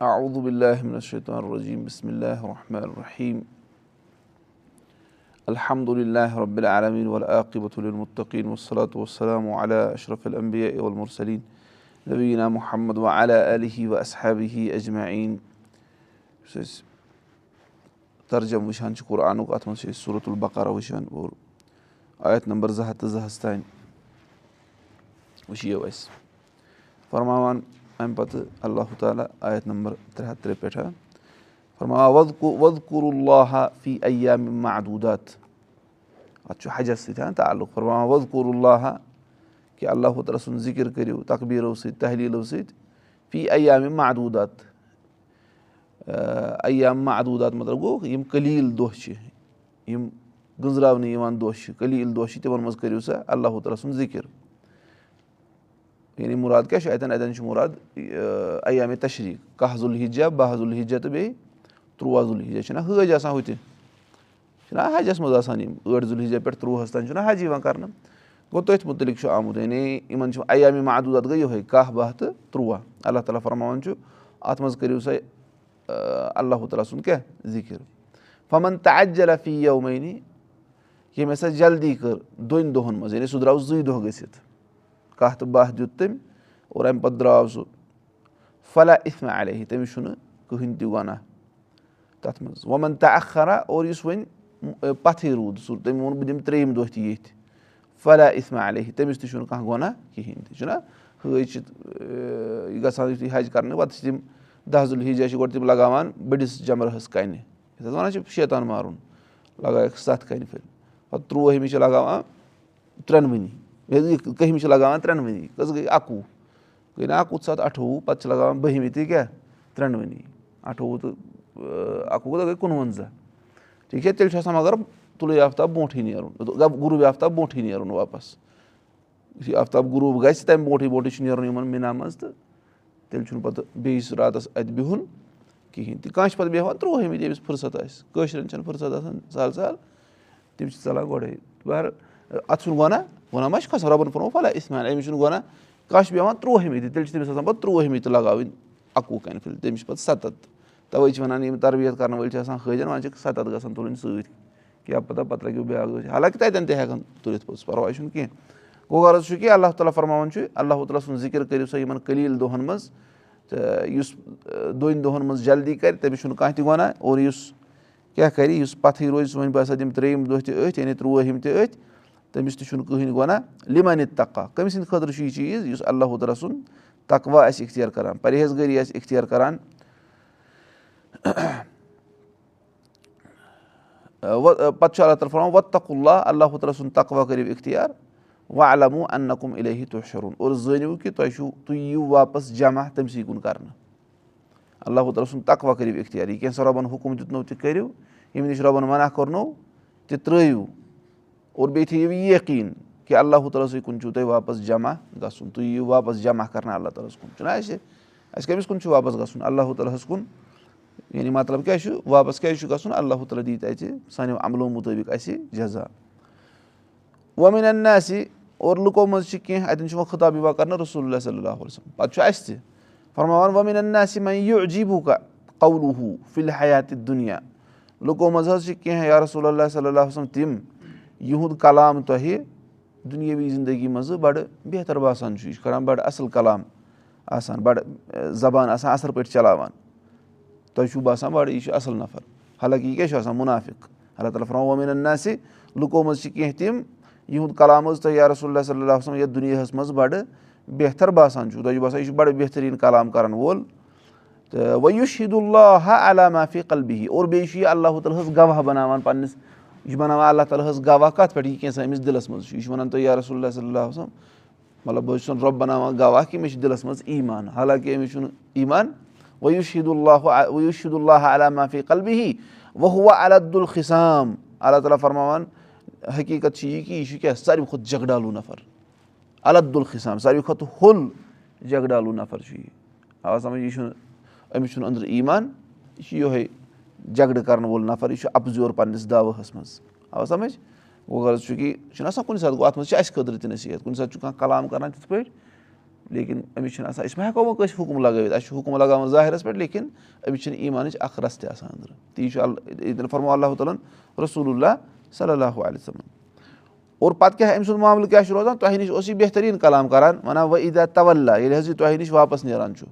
اعوذ باللہ من الشیطان الرجیم بسم اللہ الرحمن الرحیم الحمد للہ رب العالمین والعاقبۃ للمتقین والصلاة والسلام علی اشرف الانبیاء والمرسلین نبینا محمد آلہ واصحابہ اجمعین یُس أسۍ ترجم وٕچھان چھِ قرآنُک اَتھ منٛز چھِ أسۍ صوٗرت البقرہ وٕچھان اور آیت نمبر زٕ ہَتھ تہٕ زٕ ہَس اَمہِ پَتہٕ اللہ تعالیٰ آیت نمبر ترٛےٚ ہَتھ ترٛےٚ پٮ۪ٹھ فرماوان وَد وَدکُر اللہ فی اَیام محدوٗدات اَتھ چھُ حجس سۭتۍ تعلُق فرماوان وَدکُر اللہ کہِ اللہ تعالیٰ سُنٛد ذِکِر کٔرِو تقبیٖرو سۭتۍ تحلیٖلو سۭتۍ فی اَیام محدوٗدات اَیام محدوٗدات مطلب گوٚو یِم قلیٖل دۄہ چھِ یِم گٔنٛزراونہٕ یِوان دۄہ چھِ قلیٖل دۄہ چھِ تِمن منٛز کٔرِو سا اللہ تعالیٰ سُنٛد ذِکِر یعنی مُراد کیاہ چھُ اَتؠن اَتؠن چھُ مُراد اَیامے تشریٖق. کاہ ذُالحجہ باہ ذُالحجہ تہٕ بیٚیہِ تُرٛواہ ذُالحجہ چھُنہ حٲج آسان ہُتہِ چھُنہ حجس منٛز آسان یِم ٲٹھ ذُالحجہ پٮ۪ٹھ تُرٛوُہَس تانۍ چھُنہ حج یِوان کرنہٕ گوٚو تٔتھۍ مُتعلِق چھُ آمُت یعنی یِمن چھُ اَیامہِ محدوٗد گٔے یِہوے کاہ باہ تہٕ تُرٛواہ اللہ تعالیٰ فرماوان چھُ اَتھ منٛز کٔرِو سا اللہ تعالیٰ سُنٛد کیاہ ذِکِر. فَمن تہٕ اَجہِ جلفی یومٲنی ییٚمۍ ہسا جلدی کٔر. دۄن دۄہن منٛز یعنی سُہ درٛاو زٕے دۄہ گٔژھِتھ کاہ تہٕ باہ دیُت تٔمۍ اور اَمہِ پَتہٕ درٛاو سُہ فلا اِتھمہ علیہ تٔمِس چھُنہٕ کٕہٕنۍ تہِ گۄناہ تَتھ منٛز وۄنۍ تہٕ اکھ خرا اور یُس وۄنۍ پَتھٕے روٗد سُہ تٔمۍ ووٚن بہٕ دِمہٕ ترٛیٚیِم دۄہ تہِ ییٚتھۍ فلا اِتھمہ علیہ تٔمِس تہِ چھُنہٕ کانٛہہ گۄناہ کِہینۍ تہِ چھُنہ حٲج چھِ گژھان یُتھُے حج کَرنہٕ پَتہٕ چھِ تِم دَہ ذُالحجہ چھِ گۄڈٕ تِم لگاوان بٔڑِس جمرہس کَنہِ یَتھ حظ وَنان چھِ شیطان مارُن لگایَکھ سَتھ کَنہِ پھِرِ پَتہٕ تُرٛوٲہمہِ چھِ لگاوان ترٛٮ۪نؤنی کٔہمہِ چھِ لگاوان ترٛٮ۪نؤنی کٔژ گٔے اَکوُہ گٔے نہ اَکوُہ سَتھ اَٹھووُہ پَتہٕ چھِ لگاوان بٔہمہِ تہِ کیٛاہ ترٛٮ۪نؤنی اَٹھووُہ تہٕ اَکوُہ گٔے کُنوَنزاہ ٹھیٖک چھا تیٚلہِ چھُ آسان مگر طُلوٗ آفتاب برونٛٹھٕے نیرُن غروٗب آفتاب برونٛٹھٕے نیرُن واپَس یُتھُے آفتاب غروٗب گژھِ تَمہِ برونٛٹھٕے برونٛٹھٕے چھُ نیرُن یِمن مِنا منٛز تہٕ تیٚلہِ چھُنہٕ پَتہٕ بیٚیِس راتَس اَتہِ بِہُن کِہینۍ تہِ کانٛہہ چھُ پَتہٕ بیٚہوان تُرٛوٲہمہِ ییٚمِس فٕرست آسہِ کٲشرٮ۪ن چھَنہٕ فٕرست آسان سہل سہل تِم چھِ ژَلان گۄڈَے بہر اَتھ چھُنہٕ گۄناہ گۄناہ ما چھُ کھسان رۄبَن پھوٚرمُت فلا اِسمان أمِس چھُنہٕ گۄناہ کانٛہہ چھُ بیٚہوان تُرٛوٲہمہِ تہِ تیٚلہِ چھِ تٔمِس آسان پَتہٕ تُرٛوٲہمہِ تہِ لگاوٕنۍ اَکوُہ کَنہِ پھِرِ تٔمِس چھِ پَتہٕ سَتَتھ تَوَے چھِ وَنان یِم تربیت کَرن وٲلۍ چھِ آسان حٲجَن وۄنۍ چھِکھ سَتَتھ گژھان تُلٕنۍ سۭتۍ کیٛاہ پَتہ پَتہٕ لَگیو بیٛاکھ دۄہ حالانکہِ تَتٮ۪ن تہِ ہٮ۪کَن تُلِتھ پوٚتُس پَرواے چھُنہٕ کینٛہہ گوٚو غرض چھُ کہِ اللہ تعالیٰ فرماوان چھُ اللہ تعالیٰ سُنٛد ذِکِر کٔرِو سا یِمَن قلیٖل دۄہَن منٛز تہٕ یُس دۄن دۄہَن منٛز جلدی کَرِ تٔمِس چھُنہٕ کانٛہہ تہِ وَنان اور یُس کیٛاہ کَرِ یُس پَتھٕے روزِ سُہ وۄنۍ باسان تِم ترٛیٚیِم دۄہ تہِ أتھۍ یعنی تُرٛوٲہِم تہِ أتھۍ تٔمِس تہِ چھُنہٕ کٕہٕنۍ گۄناہ لِمَن تَقا کٔمۍ سٕنٛدِ خٲطرٕ چھُ یہِ چیٖز یُس اللہ تعالیٰ سُنٛد تقوا آسہِ اِختِیار کَران پرہیزگٲری آسہِ اِختِیار کَران پَتہٕ چھُ اللہ تعالیٰ فرماوان وَتق اللہ اللہ تعالیٰ سُنٛد تقوا کٔرِو اِختِیار وَ علمو اَنکُم اِلہی تُہۍ شرُن اور زٲنِو کہِ تۄہہِ چھُو تُہۍ یِیِو واپَس جمع تٔمۍ کُن کَرنہٕ اللہ تعالیٰ سُنٛد تقوا کٔرِو اِختِیار یہِ کینٛژھا رۄبَن حُکُم دیُتنو تہِ کٔرِو ییٚمہِ نِش رۄبَن مَنع کوٚرنو تہِ ترٛٲیِو اور بیٚیہِ تھٲیِو یہِ یقیٖن کہِ اللہ تعالیٰ سٕے کُن چھُو تۄہہِ واپَس جمع گژھُن تُہۍ یِیِو واپَس جمع کَرنہٕ اللہ تعالیٰ ہَس کُن چھُنہ اَسہِ اَسہِ کٔمِس کُن چھُ واپَس گژھُن اللہ تعالیٰ ہَس کُن یعنی مطلب کیاہ چھُ واپَس کیازِ چھُ گژھُن اللہ تعالیٰ دی تَتہِ سانیو عملو مُطٲبِق اَسہِ جزا وۄنۍ اَننہِ اَسہِ اور لُکو منٛز چھِ کینٛہہ اَتٮ۪ن چھُ وۄنۍ خطاب یِوان کَرنہٕ رسول اللہ صلی اللہ وسلم پَتہٕ چھُ اَسہِ تہِ فرماوان وۄنۍ اَننہِ اَسہِ وۄنۍ کا قولوٗ فِل حیات دُنیا لُکو منٛز حظ یا رسول اللہ صلی اللہ وسلم تِم یِہُنٛد کلام تۄہہِ دُنیٲوی زندگی منٛزٕ بَڑٕ بہتر باسان چھُ یہِ چھُ کَران بَڑٕ اَصٕل کلام آسان بَڑٕ زبان آسان اَصٕل پٲٹھۍ چلاوان تۄہہِ چھُو باسان بَڑٕ یہِ چھُ اَصٕل نفر حالانکہِ یہِ کیاہ چھُ آسان مُنافِق اللہ تعالیٰ فرماو وۄنۍ اَننہِ اَسہِ لُکو منٛز چھِ کینٛہہ تِم یِہُنٛد کلام حظ تۄہہِ یا رسول اللہ صلی اللہ وسلم یَتھ دُنیاہَس منٛز بَڑٕ بہتر باسان چھُو تۄہہِ چھُو باسان یہِ چھُ بَڑٕ بہتریٖن کلام کَرَن وول تہٕ وۄنۍ یُس شیٖد اللہ علیٰ معافی قلبی اور بیٚیہِ چھُ یہِ اللہ تعالیٰ ہَس گواہ بَناوان پَنٕنِس یہِ چھُ بَناوان اللہ تعالیٰ ہَس گواہ کَتھ پٮ۪ٹھ یہِ کینٛژھا أمِس دِلَس منٛز چھُ یہِ چھُ وَنان تۄہہِ یا رسول اللہ صلی اللہ وسلم؟ مطلب بہٕ حظ چھُسَن رۄب بَناوان گواہ کہِ مےٚ چھُ دِلَس منٛز ایٖمان حالانکہِ أمِس چھُنہٕ ایٖمان وۄنۍ یُس شیٖد اللہ وۄنۍ یُس شیٖد اللہ علیٰ معافی قلبی وُہ عدالخام اللہ تعالیٰ فرماوان حقیٖقت چھِ یہِ کہِ یہِ چھُ کیٛاہ ساروی کھۄتہٕ جگڈالوٗ نفر عدالخام ساروی کھۄتہٕ ہوٚل جگڈالوٗ نفر چھُ یہِ آ سَمجھ یہِ چھُنہٕ أمِس چھُنہٕ أنٛدرٕ ایٖمان یہِ چھُ یِہوے جگڑٕ کَرن وول نفر یہِ چھُ اَپزیور پَنٕنِس دعوہَس منٛز۔ آ سَمجھ؟ گوٚو غرض چھُ کہِ چھُنہ آسان کُنہِ ساتہٕ گوٚو اَتھ منٛز چھِ اَسہِ خٲطرٕ تہِ نصیٖحت کُنہِ ساتہٕ چھُ کانٛہہ کلام کَران تِتھ پٲٹھۍ لیکِن أمِس چھِنہٕ آسان أسۍ مہ ہٮ۪کو وۄنۍ کٲنٛسہِ حُکُم لگٲوِتھ اَسہِ چھُ حُکُم لگاوُن ظٲہِرَس پٮ۪ٹھ لیکِن أمِس چھِنہٕ ایٖمانٕچ اکھ رَس تہِ آسان أنٛدرٕ تی چھُ اللہ فرمو اللہ تعالیٰ رسول اللہ صلی اللہُ علیہ وسلم۔ اور پَتہٕ کیاہ أمۍ سُنٛد معاملہٕ کیاہ چھُ روزان؟ تۄہہِ نِش اوس یہِ بہتریٖن کلام کران وَنان وۄنۍ عیٖدا تولا ییٚلہِ حظ یہِ تۄہہِ نِش واپَس نیران چھُ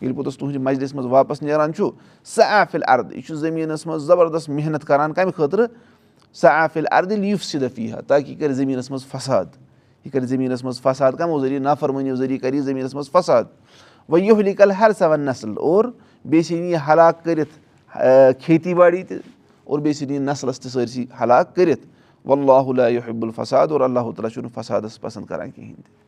ییٚلہِ پوٚتُس تُہنٛدِ مَجلِس منٛز واپَس نیران چھُ سۄ عافِل اَردٕ یہِ چھُ زٔمیٖنَس منٛز زَبردست محنت کران کَمہِ خٲطرٕ سۄ عافِل اَردٕ لیٖف سِدفی ہا تاکہِ یہِ کَرِ زٔمیٖنَس منٛز فساد یہِ کَرِ زٔمیٖنَس منٛز فساد کَمو ذٔریعہٕ نافرمٲنیو ذٔریعہٕ کَرِ یہِ زٔمیٖنَس منٛز فساد وۄنۍ یِہُلی کَل ہر سَوَن نسل اور بیٚیہِ ژھٕنہِ یہِ ہلاک کٔرِتھ کھیتی باڑی تہِ اور بیٚیہِ ژھٕنہِ یہِ نسلَس تہِ سٲرسٕے ہلاک کٔرِتھ واللہ حب الفساد اور اللہ تعالیٰ چھُنہٕ فسادَس پَسنٛد کَران کِہیٖنۍ تہِ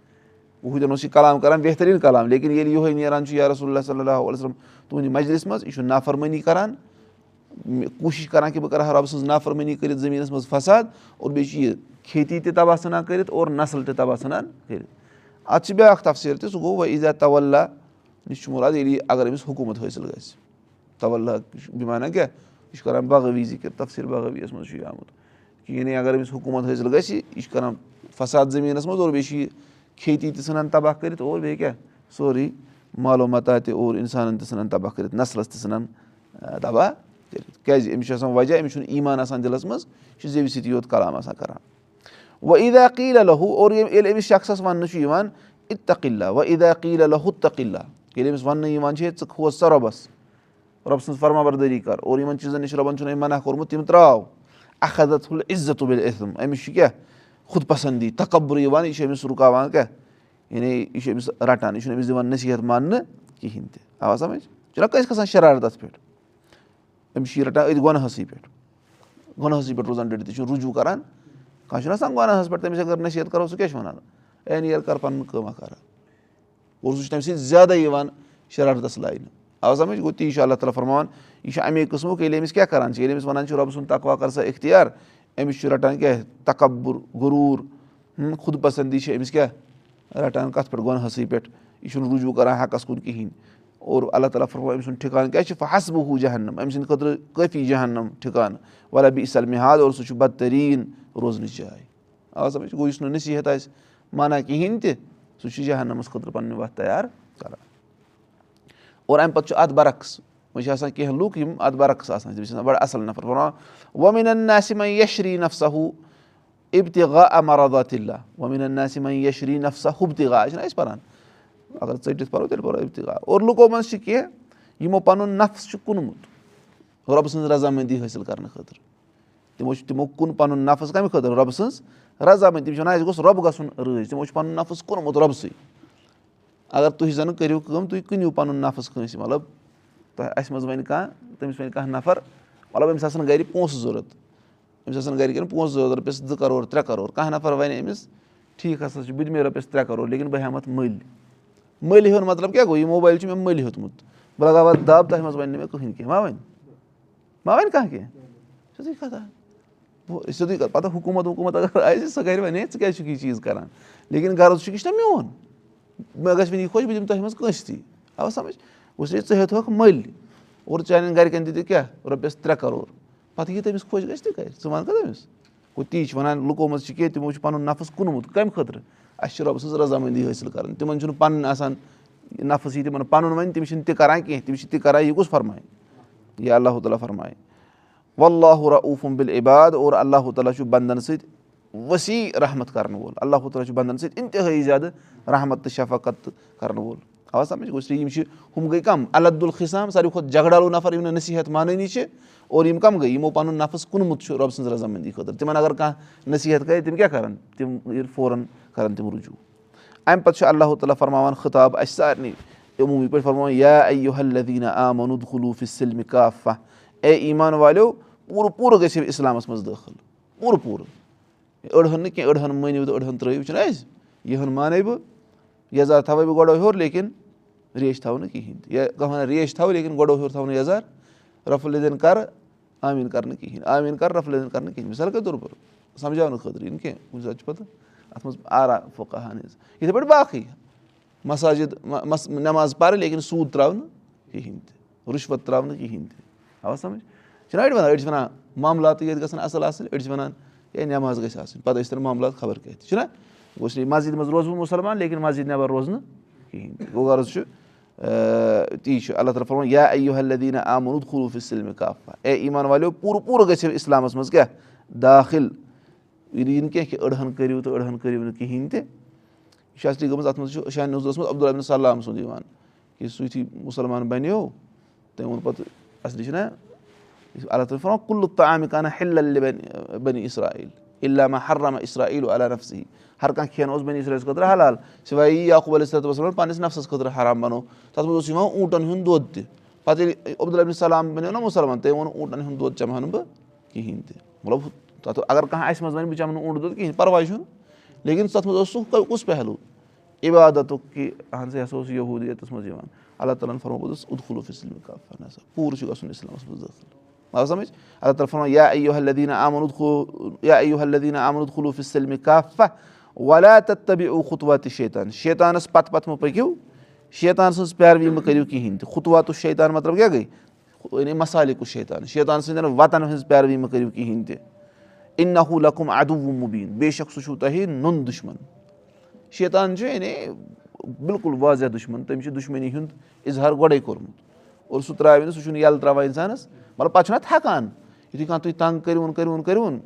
ہُتٮ۪ن اوس یہِ کلام کَران بہتریٖن کلام لیکِن ییٚلہِ یِہوے نیران چھُ یا رسول اللہ صلی اللہ علیہ وسلم تُہنٛدِ مَجلِس منٛز یہِ چھُ نافرمٲنی کَران کوٗشِش کَران کہِ بہٕ کَرٕ ہا رۄبہٕ سٕنٛز نافرمٲنی کٔرِتھ زٔمیٖنَس منٛز فساد اور بیٚیہِ چھُ یہِ کھیتی تہِ تباہ ژھٕنان کٔرِتھ اور نسل تہِ تباہ ژھٕنان کٔرِتھ اَتھ چھِ بیٛاکھ تفصیٖل تہِ سُہ گوٚو وۄنۍ عیٖزا تولا نِش چھُ مُراد ییٚلہِ یہِ اگر أمِس حکوٗمت حٲصِل گژھِ تولا بِمانہ کیٛاہ یہِ چھُ کران بغٲوی ذِکِر تفصیٖل بغٲویَس منٛز چھُ یہِ آمُت کِہیٖنۍ اگر أمِس حکوٗمت حٲصِل گژھِ یہِ چھُ کران فساد زٔمیٖنَس منٛز اور بیٚیہِ چھُ یہِ کھیتی تہِ ژھٕنان تباہ کٔرِتھ اور بیٚیہِ کیاہ سورُے مالو متا تہِ اور اِنسانن تہِ ژھٕنان تباہ کٔرِتھ نسلَس تہِ ژھٕنان تباہ کٔرِتھ کیازِ أمِس چھُ آسان وجہ أمِس چھُنہٕ ایٖمان آسان دِلس منٛز یہِ چھُ زیٚوِ سۭتی یوت کلام آسان کران وۄنۍ عیٖدا قیٖل لہوٗ اور ییٚلہِ أمِس شخصس وَننہٕ چھُ یِوان اِتقلّہ وۄنۍ عیٖدا قیٖل لہوٗ تقلّہ ییٚلہِ أمِس وَننہٕ یِوان چھِ ہے ژٕ کھوژ سا رۄبَس رۄبہٕ سٕنٛز فرما بردٲری کر اور یِمن چیٖزن نِش رۄبَن چھُنہٕ أمۍ منع کوٚرمُت تِم تراو اکھدت عزت عِزم أمِس چھُ کیاہ خۄد پسنٛدی تکبُر یِوان یہِ چھُ أمِس رُکاوان کیاہ یعنی یہِ چھُ أمِس رٹان یہِ چھُنہٕ أمِس دِوان نصیٖحت ماننہٕ کِہینۍ تہِ آ سَمجھ؟ یہِ چھُنہ کٲنٛسہِ کھسان شرارت اَتھ پٮ۪ٹھ أمِس چھُ یہِ رَٹان أتھۍ گۄنہسٕے پٮ۪ٹھ گۄنہسٕے پٮ۪ٹھ روزان ڈٔٹِتھ یہِ چھُنہٕ رُجوٗ کران۔ کانٛہہ چھُنہ آسان گۄنہَس پٮ۪ٹھ تٔمِس اگر نصیحت کرو سُہ کیاہ چھُ وَنان نیر کر پَنُن کٲمہ کران اور سُہ چھُ تَمہِ سۭتۍ زیادَے یِوان شرارتَس لاینہٕ آ سَمجھ؟ گوٚو تی چھُ اللہ تعالیٰ فرماوان یہِ چھُ اَمے قٕسمُک ییٚلہِ أمِس کیاہ کران؟ چھِ ییٚلہِ أمِس وَنان چھِ رۄبہٕ سُنٛد تقوا کر سا اِختِیار أمِس چھُ رَٹان کیاہ تکبُر غروٗر خۄد پسنٛدی چھِ أمِس کیاہ رَٹان کَتھ پٮ۪ٹھ گۄنہسٕے پٮ۪ٹھ یہِ چھُنہٕ رُجوٗ کران حقَس کُن کِہینۍ۔ اور اللہ تعالیٰ فرماو أمۍ سُنٛد ٹھِکان کیاہ چھُ؟ حسبہٕ ہوٗ جہنم أمۍ سٕنٛدِ خٲطرٕ کٲفی جہنم ٹھِکانہٕ۔ وَلبی سلمِحاد اور سُہ چھُ بدتریٖن روزنٕچ جاے۔ آ سَمجھ؟ گوٚو یُس نہٕ نصیٖحت آسہِ مانا کِہینۍ تہِ سُہ چھُ جہنمَس خٲطرٕ پَنٕنہِ وَتھ تَیار کران۔ اور اَمہِ پَتہٕ چھُ اَتھ برعکس وۄنۍ چھِ آسان کیٚنٛہہ لُکھ یِم اَتھ برعکس آسان تِم چھِ آسان بَڑٕ اَصٕل نَفر. وَنان وۄمیٖن ناسِما یشری نفسا ہُہ اِبتِغا امرادات اللہ وۄمیٖن ناسِما یشری نفسا ہُبتِغا چھِنہ أسۍ پَران اگر ژٔٹِتھ پَرو تیٚلہِ پَرو اِبتِغا اور لُکو منٛز چھِ کیٚنٛہہ یِمو پَنُن نفس چھُ کُنمُت رۄبہٕ سٕنٛز رضامنٛدی حٲصِل کرنہٕ خٲطرٕ تِمو چھُ تِمو کُن پَنُن نفس کَمہِ خٲطرٕ رۄبہٕ سٕنٛز رضامنٛدی تِم چھِ وَنان اَسہِ گوٚژھ رۄبہٕ گژھُن رٲضۍ تِمو چھُ پَنُن نفس کُنمُت رۄبہٕ سٕے اگر تُہۍ زَن کٔرِو کٲم تُہۍ کٕنِو پَنُن نفس کٲنٛسہِ مطلب تۄہہِ اَسہِ منٛز وَنہِ کانٛہہ تٔمِس وَنہِ کانٛہہ نفر مطلب أمِس آسان گرِ پونٛسہٕ ضوٚرتھ أمِس آسان گرِکٮ۪ن پونٛسہٕ ضوٚرتھ رۄپیَس زٕ کَرور ترٛےٚ کَرور کانٛہہ نفر وَنہِ أمِس ٹھیٖک ہسا چھُ بہٕ دِمے رۄپیَس ترٛےٚ کَرور لیکِن بہٕ ہٮ۪مہٕ اَتھ مٔلۍ. مٔلۍ ہیوٚن مطلب کیاہ گوٚو؟ یہِ موبایل چھُ مےٚ مٔلۍ ہیوٚتمُت۔ بہٕ لگاو دَب تَتھ منٛز وَنہِ نہٕ مےٚ کٕہٕنۍ کینٛہہ ما وَنہِ؟ ما وَنہِ کانٛہہ کینٛہہ؟ سیٚودُے کَتھا سیٚودُے کَتھ پَتہٕ حکوٗمت وکوٗمت اگر آسہِ سۄ کَرِ وَنہِ ہے ژٕ کیازِ چھُکھ یہِ چیٖز کران؟ لیکِن غرض چھُکھ یہِ چھُنہ میون۔ مےٚ گژھِ وۄنۍ یہِ خۄش بہٕ دِمہٕ تۄہہِ منٛز کٲنٛسہِ تہِ۔ آو سَمجھ وٕچھ ژٕ ہیوٚتہوکھ مٔلۍ اور چانٮ۪ن گرِکٮ۪ن دِتِکھ کیٛاہ رۄپیَس ترٛےٚ کَرور پَتہٕ یہِ تٔمِس خۄش گژھِ تہِ کَرِ ژٕ وَن کھا تٔمِس گوٚو تی چھِ وَنان لُکو منٛز چھِ کینٛہہ تِمو چھُ پَنُن نفس کُنمُت کَمہِ خٲطرٕ اَسہِ چھِ رۄبہٕ سٕنٛز رضامنٛدی حٲصِل کَرٕنۍ تِمن چھُنہٕ پَنُن آسان نفس یی تِمن پَنُن وَنہِ تِم چھِنہٕ تہِ کران کیٚنٛہہ تِم چھِ تہِ کران یہِ کُس فرمایہِ یا اللہ تعالیٰ فرمایہِ واللہ رعوٗفُم بِل عباد اور اللہ تعالیٰ چھُ بنٛدن سۭتۍ ؤسیع رحمت کرن وول اللہ تعالیٰ چھُ بنٛدن سۭتۍ اِنتِہٲیی زیادٕ رحمت تہٕ شفقت کرن وول آ سَمجھ گوٚو یِم چھِ ہُم گٔے کَم. الدُالخِسام ساروی کھۄتہٕ جگڑالوٗ نفر یِم نہٕ نصیٖحت مانٲنی چھِ اور یِم کَم گٔے یِمو پَنُن نفس کُنمُت چھُ رۄبہٕ سٕنٛز رضامنٛدی خٲطرٕ تِمن اگر کانٛہہ نصیٖحت کرِ تِم کیاہ کرن؟ تِم فورن کرن تِم رُجوٗ اَمہِ پتہٕ چھُ اللہ تعالیٰ فرماوان خطاب اَسہِ سارنٕے فرماوان یا آ مُد خلوٗف سِلمہِ کافہ اے ایٖمان والیو پوٗرٕ پوٗرٕ گٔژھِو اِسلامَس منٛز دٲخٕل پوٗرٕ پوٗرٕ أڑہن نہٕ کینٛہہ أڑہن مٲنِو تہٕ أڑہن ترٲیِو چھُنہ اَسہِ یِہن مانے بہٕ یزار تھاوَے بہٕ گۄڈٕ ہیوٚر لیکِن ریش تھاو نہٕ کِہینۍ تہِ یا کانٛہہ وَنان ریش تھاو لیکِن گۄڈٕ ہیوٚر تھاو نہٕ یزار رفل دِن کَرٕ آمیٖن کَرٕ نہٕ کِہینۍ آمیٖن کَرٕ رفل دِن کَرٕ نہٕ کِہینۍ مِثال کے طور پر سَمجاونہٕ خٲطرٕ یِنہٕ کینٛہہ کُنہِ ساتہٕ چھُ پَتہٕ؟ اَتھ منٛز آرا فُکان حظ یِتھٕے پٲٹھۍ باقٕے مَساجِد نٮ۪ماز پَرٕ لیکِن سوٗد ترٛاو نہٕ کِہینۍ تہِ رُشوت ترٛاو نہٕ کِہینۍ تہِ اَوا سَمجھ؟ چھِنہ أڑۍ وَنان أڑۍ چھِ وَنان معاملاتٕے ییٚتہِ گژھن اَصٕل آسٕنۍ أڑۍ چھِ وَنان ہے نٮ۪ماز گژھِ آسٕنۍ۔ پَتہٕ ٲسۍ تَن معاملات خبر کیٛاہ تہِ چھُنہ گوٚژھ نہٕ مسجِد منٛز روزٕ بہٕ مُسلمان لیکِن مسجِد نٮ۪بر روزنہٕ کِہیٖنۍ تہِ گوٚو غرض چھُ تی چھُ اللہ تعالیٰ فرماوان یا ایو حلدیٖنہ آمُد خوٗف اِسلمِ کافا اے ایٖمان والیو پوٗرٕ پوٗرٕ گٔژھِو اِسلامَس منٛز کیٛاہ داخِل یہِ یی نہٕ کینٛہہ کہِ أڑہن کٔرِو تہٕ أڑہن کٔرِو نہٕ کِہیٖنۍ تہِ یہِ چھِ اَصلی گٔمٕژ اَتھ منٛز چھُ نِوزَس منٛز عبدالعبدُ سلام سُنٛد یِوان کہِ سُہ مُسلمان بَنیو تٔمۍ ووٚن پَتہٕ اَصلی چھُنہ اللہ تعالیٰ فرماوان کُلُ تامہِ کانہ ہِل بَنہِ اِسرایٖل عِلامہ حرامہ اِسرایٖل علیٰ نفسی ہر کانٛہہ کھٮ۪ن اوس بَنہِ اِسرٲیلَس خٲطرٕ حلال. سِوایے یی یاقوٗب علیہ صلاتُ وسلم پَنٕنِس نفسَس خٲطرٕ حرام بَنو. تَتھ منٛز اوس یِوان اوٗنٹَن ہُنٛد دۄد تہِ پَتہٕ ییٚلہِ عبدالعبدُ سلام بَنیو نہ مُسلمان تٔمۍ ووٚن اوٗنٹَن ہُنٛد دۄد چَمہٕ ہا نہٕ بہٕ کِہیٖنۍ تہِ مطلب تَتھ اگر کانٛہہ اَسہِ منٛز وَنہِ بہٕ چَمہٕ نہٕ اوٗنٹ دۄد کِہیٖنۍ پَرواے چھُنہٕ لیکِن تَتھ منٛز اوس سُہ کُس پہلوٗ عبادتُک کہِ اہن سا یہِ ہسا اوس منٛز یِوان اللہ تعالیٰ ہَن فرمووُس اُدخلوٗف اِسلام کافا نسا پوٗرٕ چھُ گژھُن اِسلامَس منٛز دٲخِل آو سَمٕجھ اللہ تعالیٰ فرما یا ایو حلدیٖنہ آمُن یا ایو حلدیٖنہ آمُن خلوٗف اِسلمِ کافا ولا تہٕ تبی او خُطوا تہِ شیطان شیطانَس پَتہٕ پَتہٕ مہٕ پٔکِو شیطان سٕنٛز پیروی مہٕ کٔرِو کِہیٖنۍ تہِ خُطوا تہٕ شیطان مطلب کیاہ گٔے یعنی مصالِکُس شیطان شیطان سٕنٛدٮ۪ن وَتَن ہٕنٛز پیروی مہٕ کٔرِو کِہیٖنۍ تہِ اِن نحوٗ لقُم اَدوٗ مُبیٖن. بے شک سُہ چھُو تۄہہِ نوٚن دُشمَن. شیطان چھُ یعنی بِلکُل واضح دُشمَن. تٔمۍ چھِ دُشمنی ہُنٛد اِظہار گۄڈَے کوٚرمُت اور سُہ ترٛاوِ نہٕ سُہ چھُنہٕ یَلہٕ ترٛاوان اِنسانَس مطلب پَتہٕ چھُنہ تھکان یُتھُے کانٛہہ تُہۍ تنٛگ کٔرِوُن کٔرِوُن کٔرِوُن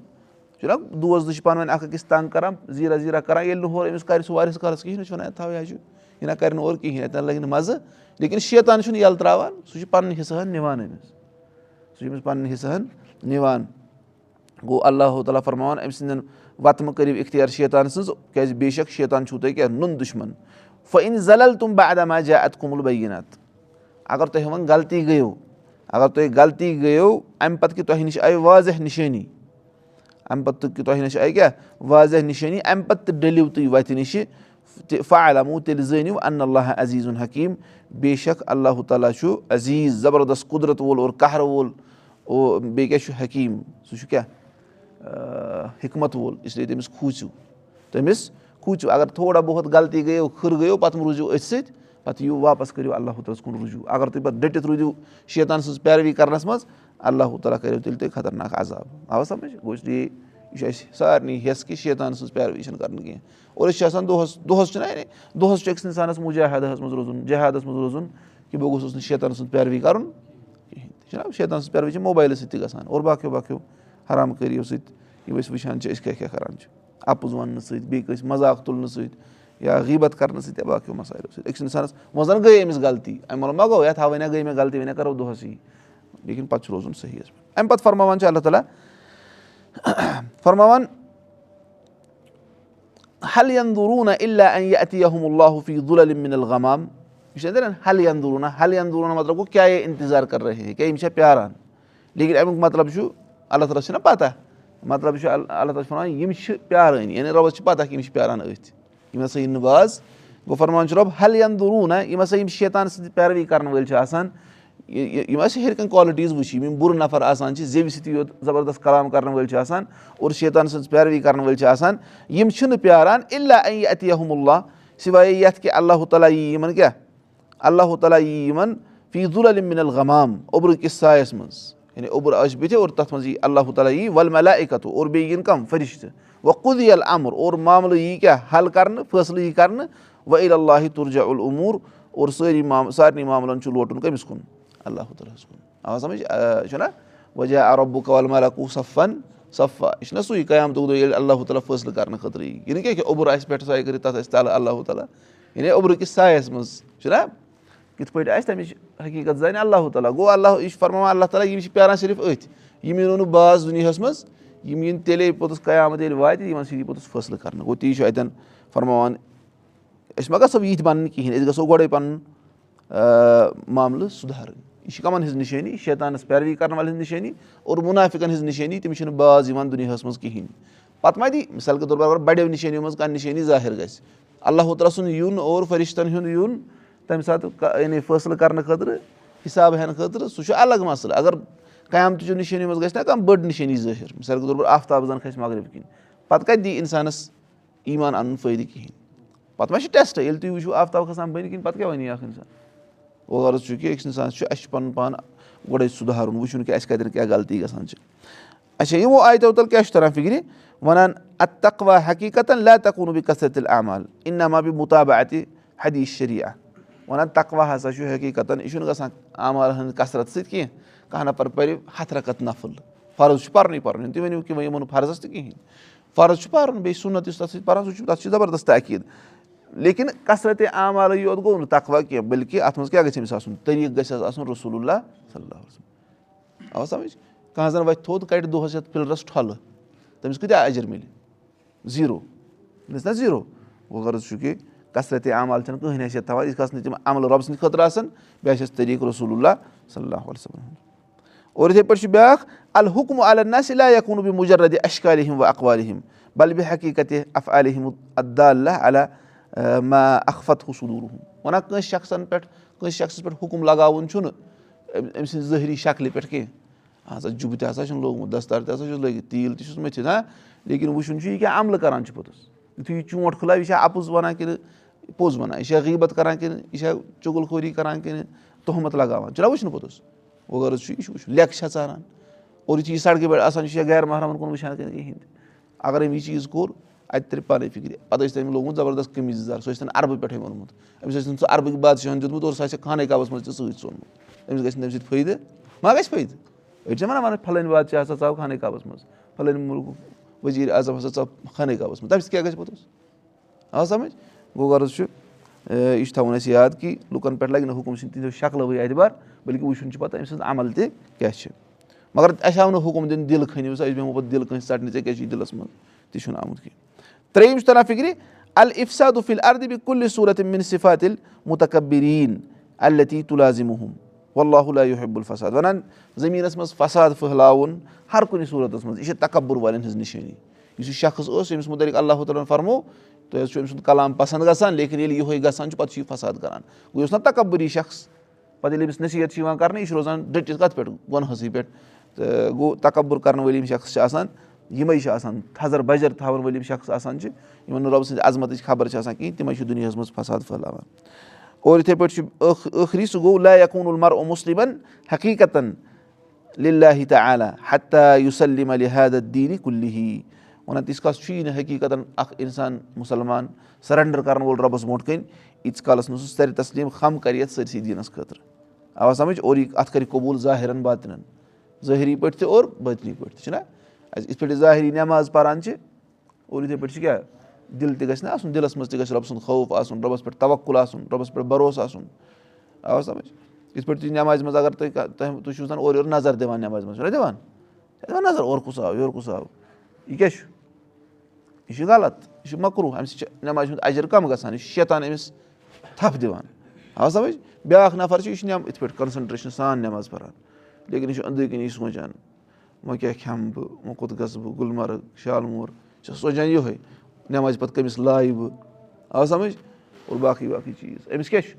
چھُنہ دوس زٕ چھِ پانہٕ ؤنۍ اکھ أکِس تنٛگ کران زیٖرا زیٖرا کران ییٚلہِ نہٕ ہورٕ أمِس کَرِ سُہ واریاہَس کالَس کِہیٖنۍ نہٕ چھُ وَنان تھاوے حظ چھُ یہِ نہ کَرِ نہٕ اورٕ کِہیٖنۍ اَتٮ۪ن لَگہِ نہٕ مَزٕ لیکِن شیطان چھُنہٕ یَلہٕ ترٛاوان سُہ چھُ پَنٕنۍ حِصہٕ ہن نِوان أمِس سُہ چھُ أمِس پَنٕنۍ حِصہٕ ہن نِوان گوٚو اللہ تعالیٰ فرماوان أمۍ سٕنٛدٮ۪ن وَتہٕ مہٕ کٔرِو اِختِیار شیطان سٕنٛز کیازِ بے شک شیطان چھُو تۄہہِ کیٛاہ نوٚن دُشمَن فعن زَلل تِم بہٕ اَدما جا اَتہٕ کُمُل بینات اگر تۄہہِ وۄنۍ غلطی گٔیو اگر تۄہہِ غلطی گٔیو اَمہِ پَتہٕ کہِ تۄہہِ نِش آیہِ واضح نِشٲنی اَمہِ پَتہٕ تۄہہِ نِش آیہِ کیٛاہ؟ واضح نِشٲنی اَمہِ پَتہٕ تہِ ڈٔلِو تُہۍ وَتہِ نِشہِ تہِ فعلمو تیٚلہِ زٲنِو اللہ عزیٖز حکیٖم بے شک اللہ تعالیٰ چھُ عزیٖز زَبردست قُدرت وول اور قہر وول او بیٚیہِ کیاہ چھُ حکیٖم؟ سُہ چھُ کیاہ؟ حِکمت وول۔ اِسلیے تٔمِس کھوٗژِو۔ تٔمِس کھوٗژِو۔ اگر تھوڑا بہت غلطی گٔیو کھٕر گٔیو پَتہٕ روٗزِو أتھۍ سۭتۍ پَتہٕ یِیِو واپَس کٔرِو اللہ ہَس کُن رُجوٗ اگر تُہۍ پَتہٕ ڈٔٹِتھ روٗدِو شیطان سٕنٛز پیروی کَرنَس منٛز اللہ تعالیٰ کٔرِو تیٚلہِ تُہۍ خطرناک عذاب۔ آو سَمٕجھ گوٚو یہِ چھُ اَسہِ سارنٕے ہٮ۪س کہِ شیطان سٕنٛز پیروی چھَنہٕ کَرٕنۍ کینٛہہ۔ اور أسۍ چھِ آسان دۄہَس دۄہَس چھُنہ یعنی دۄہَس چھُ أکِس اِنسانَس مُجاہدَس منٛز روزُن جہادَس منٛز روزُن کہِ بہٕ گوٚژھُس نہٕ شیطان سٕنٛز پیروی کَرُن کِہیٖنۍ تہِ۔ چھُنہ شیطان سٕنٛز پیروی چھِ موبایلہٕ سۭتۍ تہِ گژھان۔ اور باقٕیو باقٕیو حرام کٲریو سۭتۍ یِم أسۍ وٕچھان چھِ أسۍ کیٛاہ کیٛاہ کَران چھِ۔ اَپُز وَننہٕ سۭتۍ بیٚیہِ کٲنٛسہِ مذاق تُلنہٕ سۭتۍ یا غیٖبت کَرنہٕ سۭتۍ یا باقٕیو مَسایلو سۭتۍ أکِس اِنسانَس وۄنۍ زَن گٔے أمِس غلطی۔ اَمہِ وَلہٕ ما گوٚو یَتھ ہا وَنہِ گٔے مےٚ غلطی وۄنۍ کَرو دۄہَس یی لیکِن پَتہٕ چھُ روزُن صحیحَس پٮ۪ٹھ اَمہِ پَتہٕ فرماوان چھِ اللہ تعالیٰ فرماوان حل اللہ اتی اللہ فی دُلِم الغمام؟ یہِ چھِ حل اندروٗنا حل اندروٗنا مطلب گوٚو کیٛاہ اِنتِظار کَر رہے کیٛاہ یِم چھا پیاران؟ لیکِن اَمیُک مطلب چھُ اللہ تعالیٰ چھُنہ پَتہ۔ مطلب چھُ اللہ تعالیٰ چھُ وَنان یِم چھِ پیارٲنی یعنی رۄبَس چھِ پَتہ کہِ یِم چھِ پیاران أتھۍ یِم ہَسا یِن نہٕ باز گوٚو فرمان چھُ رۄب حل اندروٗنا یِم ہَسا یِم شیطان سۭتۍ پیروی کَرَن وٲلۍ چھِ آسان یِم اَسہِ ہیٚرِ کَنۍ کالٹیٖز وٕچھ یِم یِم بُرٕ نفر آسان چھِ زیٚوِ سۭتی یوت زَبردست کَلام کَرَن وٲلۍ چھِ آسان اور شیطان سٕنٛز پیروی کَرَن وٲلۍ چھِ آسان یِم چھِنہٕ پیاران اللہ اے اَتہِ احم اللہ سِوایے یَتھ کہِ اللہ تعالیٰ یی یِمَن کیٛاہ اللہ تعالیٰ یی یِمَن فیٖض العلم الغمام اوٚبرٕ کِس سایَس منٛز یعنی اوٚبُر آسہِ بٕتھِ اور تَتھ منٛز یی اللہ تعالیٰ یی وَل اِکتو اور بیٚیہِ یِن کَم فرِشتہٕ وۄنۍ کُدی اَمُر اور معاملہٕ یی کیٛاہ حل کَرنہٕ فٲصلہٕ یی کَرنہٕ وۄنۍ اللہِ تُرجا العموٗر اور سٲری سارنٕے معاملَن چھُ لوٹُن کٔمِس کُن اللہ تعالیٰ ہَس کُن آ سَمٕجھ چھُنہ وجہ عربُک وَلمالکوٗ صفن صفا یہِ چھُنہ سُے قیامتُک دۄہ ییٚلہِ اللہ تعالیٰ فٲصلہٕ کَرنہٕ خٲطرٕ یی یہِ نہٕ کیٛاہ کہِ اوٚبُر آسہِ پٮ۪ٹھٕ سایہِ کٔرِتھ تَتھ آسہِ تَلہٕ اللہ تعالیٰ یعنی اوٚبرٕ کِس سایَس منٛز چھُنہ کِتھ پٲٹھۍ آسہِ تَمِچ حقیٖقت زانہِ اللہ تعالیٰ گوٚو اللہ یہِ چھُ فرماوان اللہ تعالیٰ یِم چھِ پیاران صرف أتھۍ یِم یِنو نہٕ باز دُنیاہَس منٛز یِم یِن تیٚلے پوٚتُس قیامَت ییٚلہِ واتہِ یِمَن سۭتۍ یی پوٚتُس فٲصلہٕ کَرنہٕ گوٚو تی چھُ اَتٮ۪ن فرماوان أسۍ ما گژھو یِتھۍ بَنٕنۍ کِہیٖنۍ أسۍ گژھو گۄڈَے پَنُن معاملہٕ سُدھارٕنۍ یہِ چھِ کَمَن ہِنٛز نِشٲنی شیطانَس پیروی کَرن والٮ۪ن ہِنٛز نِشٲنی اور مُنافِقَن ہِنٛز نِشٲنی تِم چھِنہٕ باز یِوان دُنیاہَس منٛز کِہیٖنۍ پَتہٕ ما دی مِثال کے طور پر اگر بَڑیو نِشٲنیو منٛز کانٛہہ نِشٲنی ظٲہِر گژھِ اللہ تعالیٰ سُنٛد یُن اور فرِشتَن ہُنٛد یُن تَمہِ ساتہٕ یعنی فٲصلہٕ کَرنہٕ خٲطرٕ حِساب ہٮ۪نہٕ خٲطرٕ سُہ چھُ الگ مَسلہٕ۔ اگر قیامتٕچو نِشٲنی منٛز گژھِ نہ کانٛہہ بٔڑ نِشٲنی ظٲہِر مِثال کے طور پر آفتاب زَن کھَسہِ مغرب کِنۍ پَتہٕ کَتہِ دی اِنسانَس ایٖمان اَنُن فٲیدٕ کِہیٖنۍ؟ پَتہٕ ما چھِ ٹٮ۪سٹ ییٚلہِ تُہۍ وٕچھِو آفتاب کھَسان بٔنۍ کِنۍ پَتہٕ کیٛاہ وَنہِ اَکھ اِنسان؟ غرض چھُ کہِ أکِس اِنسانَس چھُ اَسہِ چھُ پَنُن پان گۄڈَے سُدھارُن وٕچھُن کہِ اَسہِ کَتٮ۪ن کیٛاہ غلطی گژھان چھِ۔ اچھا یِمو آیتو تَل کیٛاہ چھُ تَران فِکرِ؟ وَنان اَتہِ تَکوا حقیٖقت لا تَکوٗنہٕ بہٕ کثرت تیٚلہِ عمال اِنما بہٕ مُطابہٕ اَتہِ حدیٖث شریعہ وَنان تقوا ہسا چھُ حقیٖقتن یہِ چھُنہٕ گژھان عامال ہٕنٛدِ کثرت سۭتۍ کینٛہہ کانٛہہ نفر پرِ ہتھ رکت نفل فرض چھُ پرنُے پرُن تُہۍ ؤنِو کہِ وۄنۍ یِمو نہٕ فرضس تہِ کِہینۍ فرض چھُ پرُن بیٚیہِ سُنت یُس تتھ سۭتۍ پران سُہ چھُ تتھ چھُ زبردست عقیٖد لیکِن کثرت عامالٕے یوت گوٚو نہٕ تقوا کینٛہہ بٔلکہِ اتھ منٛز کیاہ گژھِ أمِس آسُن طٔریٖقہٕ گژھِ آسُن رسول اللہ صلی آو سمجھ کانٛہہ زن وۄتھِ تھوٚد کڑِ دۄہس یتھ پِلرس ٹھۄلہٕ تٔمِس کۭتیاہ اجر مِلہِ زیٖرو نہ زیٖرو گوٚو غرض چھُ کہِ کثرت عمال چھنہٕ کٕہٕنۍ حیثیت تھاوان یِتھ کٔنۍ نہٕ تِم عملہٕ رۄبہٕ سٕنٛدِ خٲطرٕ آسان بیٚیہِ چھس طریٖقہٕ رسول اللہ صلی اللہ وسلم۔ اور یِتھٕے پٲٹھۍ چھُ بیاکھ علیہ کُن بہٕ مُجرد اشکالہِ ہِم و اقوالہِ ہِم بل بہِ حقیٖقت علیہ علیٰ اخفت حصوٗل وَنان کٲنٛسہِ شخصن پٮ۪ٹھ کٲنٛسہِ شخصس پٮ۪ٹھ حُکُم لگاوُن چھُنہٕ أمۍ سٕنٛزِ ظٲہری شکلہِ پٮ۪ٹھ کینٛہہ۔ اہن سا جُبہٕ تہِ ہسا چھُنہٕ لوگمُت دستار تہِ ہسا چھُس لٲگِتھ تیٖل تہِ چھُس مٔتھِتھ ہاں؟ لیکِن وٕچھُن چھُ یہِ کیاہ عملہٕ کران چھُ پوٚتُس۔ یِتھُے یہِ چونٛٹھ کھُلاو یہِ چھا اَپُز وَنان کِنہٕ پوٚز وَنان یہِ چھا غیٖبت کران کِنہٕ یہِ چھا چُگل خوری کران کِنہٕ تُہمت لگاوان۔ چھُنہ وٕچھنہٕ پوٚتُس وۄنۍ غرض چھُ یہِ چھُ وٕچھُن لیٚکھ چھا ژاران۔ اور یُتھُے یہِ سڑکہِ پٮ۪ٹھ آسان چھُ یا غیر محرمن کُن وٕچھان کِنہٕ کِہینۍ تہِ اگر أمۍ یہِ چیٖز کوٚر اَتہِ ترِ پانے فِکرِ۔ پتہٕ ٲسۍ تٔمۍ لوگمُت زبردست قمیٖض یزار سُہ ٲسۍ تَن عربہٕ پٮ۪ٹھٕے اوٚنمُت أمِس ٲسۍ نہٕ سُہ عربٕکۍ بادشاہن دیُتمُت اور سُہ آسہِ خانے کعبس منٛز تہِ سۭتۍ ژوٚنمُت أمِس گژھِ نہٕ تَمہِ سۭتۍ فٲیدٕ ما گژھِ فٲیدٕ أڑۍ چھِ وَنان وَنان فلٲنۍ بادشاہ ہسا ژاو خانے کعبس منٛز فلٲنۍ مُلکُک ؤزیٖر اعظم ہسا ژاو خانے کعبس منٛز تَمہِ سۭتۍ کیاہ گژھِ پوٚتُس آ سَمجھ گوٚو غرض چھُ یہِ چھُ تھاوُن اَسہِ یاد کہِ لُکن پٮ۪ٹھ لگہِ نہٕ حُکُم سٕنٛدۍ تِہنٛدیو شکلہٕ اعتبار بٔلکہِ وٕچھُن چھُ پَتہٕ أمۍ سٕنٛز عمل تہِ کیاہ چھِ مگر اَسہِ آو نہٕ حُکُم دِنہٕ دِل کھٔنِو سا أسۍ بیٚہمو پَتہٕ دِل کٲنٛسہِ ژَٹنہِ ژےٚ کیٛاہ چھُے دِلَس منٛز تہِ چھُنہٕ آمُت کینٛہہ ترٛیٚیِم چھُ تران فِکرِ الفسادُفِل اردِبہِ کُلہِ صوٗرت مِنصِفاتِل مُتقبریٖن التی تُلازِمُہُم واللہ حب الفساد وَنان زٔمیٖنَس منٛز فساد پھٔہلاوُن ہر کُنہِ صوٗرتَس منٛز یہِ چھِ تکبُر والٮ۪ن ہٕنٛز نِشٲنی یُس یہِ شخص اوس ییٚمِس مُتعلِق اللہ تعالیٰ ہن فرمو حظ چھُ أمۍ سُنٛد کلام پسنٛد گژھان لیکِن ییٚلہِ یِہوے گژھان چھُ پَتہٕ چھُ یہِ فساد کران۔ گوٚو یہِ اوس نہ تکبُری شخص پَتہٕ ییٚلہِ أمِس نصیٖحت چھِ یِوان کرنہٕ یہِ چھُ روزان ڈٔٹِتھ کَتھ پٮ۪ٹھ گۄنہسٕے پٮ۪ٹھ۔ تہٕ گوٚو تکبُر کرن وٲلۍ یِم شخص چھِ آسان یِمے چھِ آسان تھزر بجر تھاوَن وٲلۍ یِم شخص آسان چھِ یِمن نہٕ رۄبہٕ سٕنٛزِ عظمتٕچ خبر چھِ آسان کِہینۍ تِمے چھِ دُنیاہَس منٛز فساد پھٔہلاوان اور یِتھٕے پٲٹھۍ چھُ ٲخری سُہ گوٚو لایکوٗن المر او مُسلِمن حقیٖقتن لِلہِ تعلیٰ دیٖنہِ کُلہِ وَنان تِژھ کال چھُیی نہٕ حقیٖقتن اکھ اِنسان مُسلمان سریٚنڈر کرن وول رۄبس برونٛٹھ کَنۍ ییٖتِس کالس نہٕ سُہ سرِ تسلیٖم خم کرِ یَتھ سٲرسٕے دیٖنس خٲطرٕ آوا سمجھ اور یہِ اَتھ کرِ قبوٗل ظٲہِرن باتِنن ظٲہری پٲٹھۍ تہِ اور بٲطنی پٲٹھۍ تہِ چھُنہ اَسہِ یِتھ پٲٹھۍ أسۍ ظٲہری نٮ۪ماز پران چھِ اور یِتھٕے پٲٹھۍ چھِ کیاہ دِل تہِ گژھِ نہ آسُن دِلس منٛز تہِ گژھِ رۄبہٕ سُنٛد خوف آسُن رۄبس پٮ۪ٹھ توکُل آسُن رۄبس پٮ۪ٹھ بروسہٕ آسُن آوا سَمجھ یِتھ پٲٹھۍ تُہۍ نٮ۪مازِ منٛز اگر تُہۍ تُہۍ چھِو زَن اورٕ یورٕ نظر دِوان نٮ۪مازِ منٛز چھُنہ دِوان دِوان نظر اورٕ کُس آو یورٕ کُس آو یہِ کیاہ چھُ یہِ چھُ غلط یہِ چھُ مۄکرو اَمہِ سۭتۍ چھُ نٮ۪مازِ ہُنٛد اَجر کَم گژھان یہِ چھُ شیطان أمِس تھپھ دِوان آو سَمجھ بیٛاکھ نفر چھُ یہِ چھُ یِتھ پٲٹھۍ کَنسَنٹریشن سان نٮ۪ماز پَران لیکِن یہِ چھُ أنٛدرۍ کِنی سونٛچان وۄنۍ کیاہ کھٮ۪مہٕ بہٕ وۄنۍ کوٚت گژھٕ بہٕ گُلمرگ شالمور چھُ سونٛچان یِہوے نٮ۪مازِ پَتہٕ کٔمِس لایہِ بہٕ آو سَمجھ اور باقٕے باقٕے چیٖز أمِس کیاہ چھُ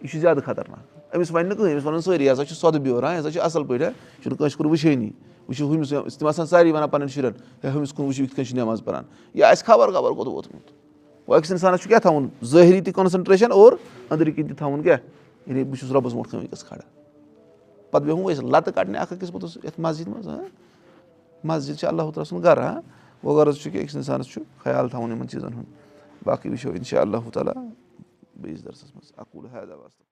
یہِ چھُ زیادٕ خطرناک أمِس وَنہِ نہٕ کٕہٕنۍ أمِس وَنان سٲری ہسا چھُ سۄدٕ بیور ہا یہِ ہسا چھُ اَصٕل پٲٹھۍ ہا یہِ چھُنہٕ کٲنٛسہِ کُن وٕچھٲنی وٕچھِو ہُمِس تِم آسان ساری وَنان پَنٕنٮ۪ن شُرٮ۪ن ہے ہُمِس کُن وٕچھِو یِتھ کٔنۍ چھُ نٮ۪ماز پَران یہِ آسہِ خبر خبر کوٚت ووتمُت وۄنۍ أکِس اِنسانَس چھُ کیاہ تھاوُن ظٲہری تہِ کانسَنٹریشَن اور أنٛدرۍ کِنۍ تہِ تھاوُن کیاہ یعنی بہٕ چھُس رۄبَس برونٛٹھ کَنۍ وٕنکیٚس کھڑا پَتہٕ بیٚہمو أسۍ لَتہٕ کَڑنہِ اکھ أکِس پوٚتُس یَتھ مسجِد منٛز ہاں مسجِد چھِ اللہ تعالیٰ سُنٛد گرٕ ہاں وۄنۍ غرض چھُ کہِ أکِس اِنسانَس چھُ خیال تھاوُن یِمن چیٖزَن ہُنٛد باقٕے وٕچھو اِنشاء اللہ تعالیٰ بیٚیِس دَرسَس منٛز اکوٗل حید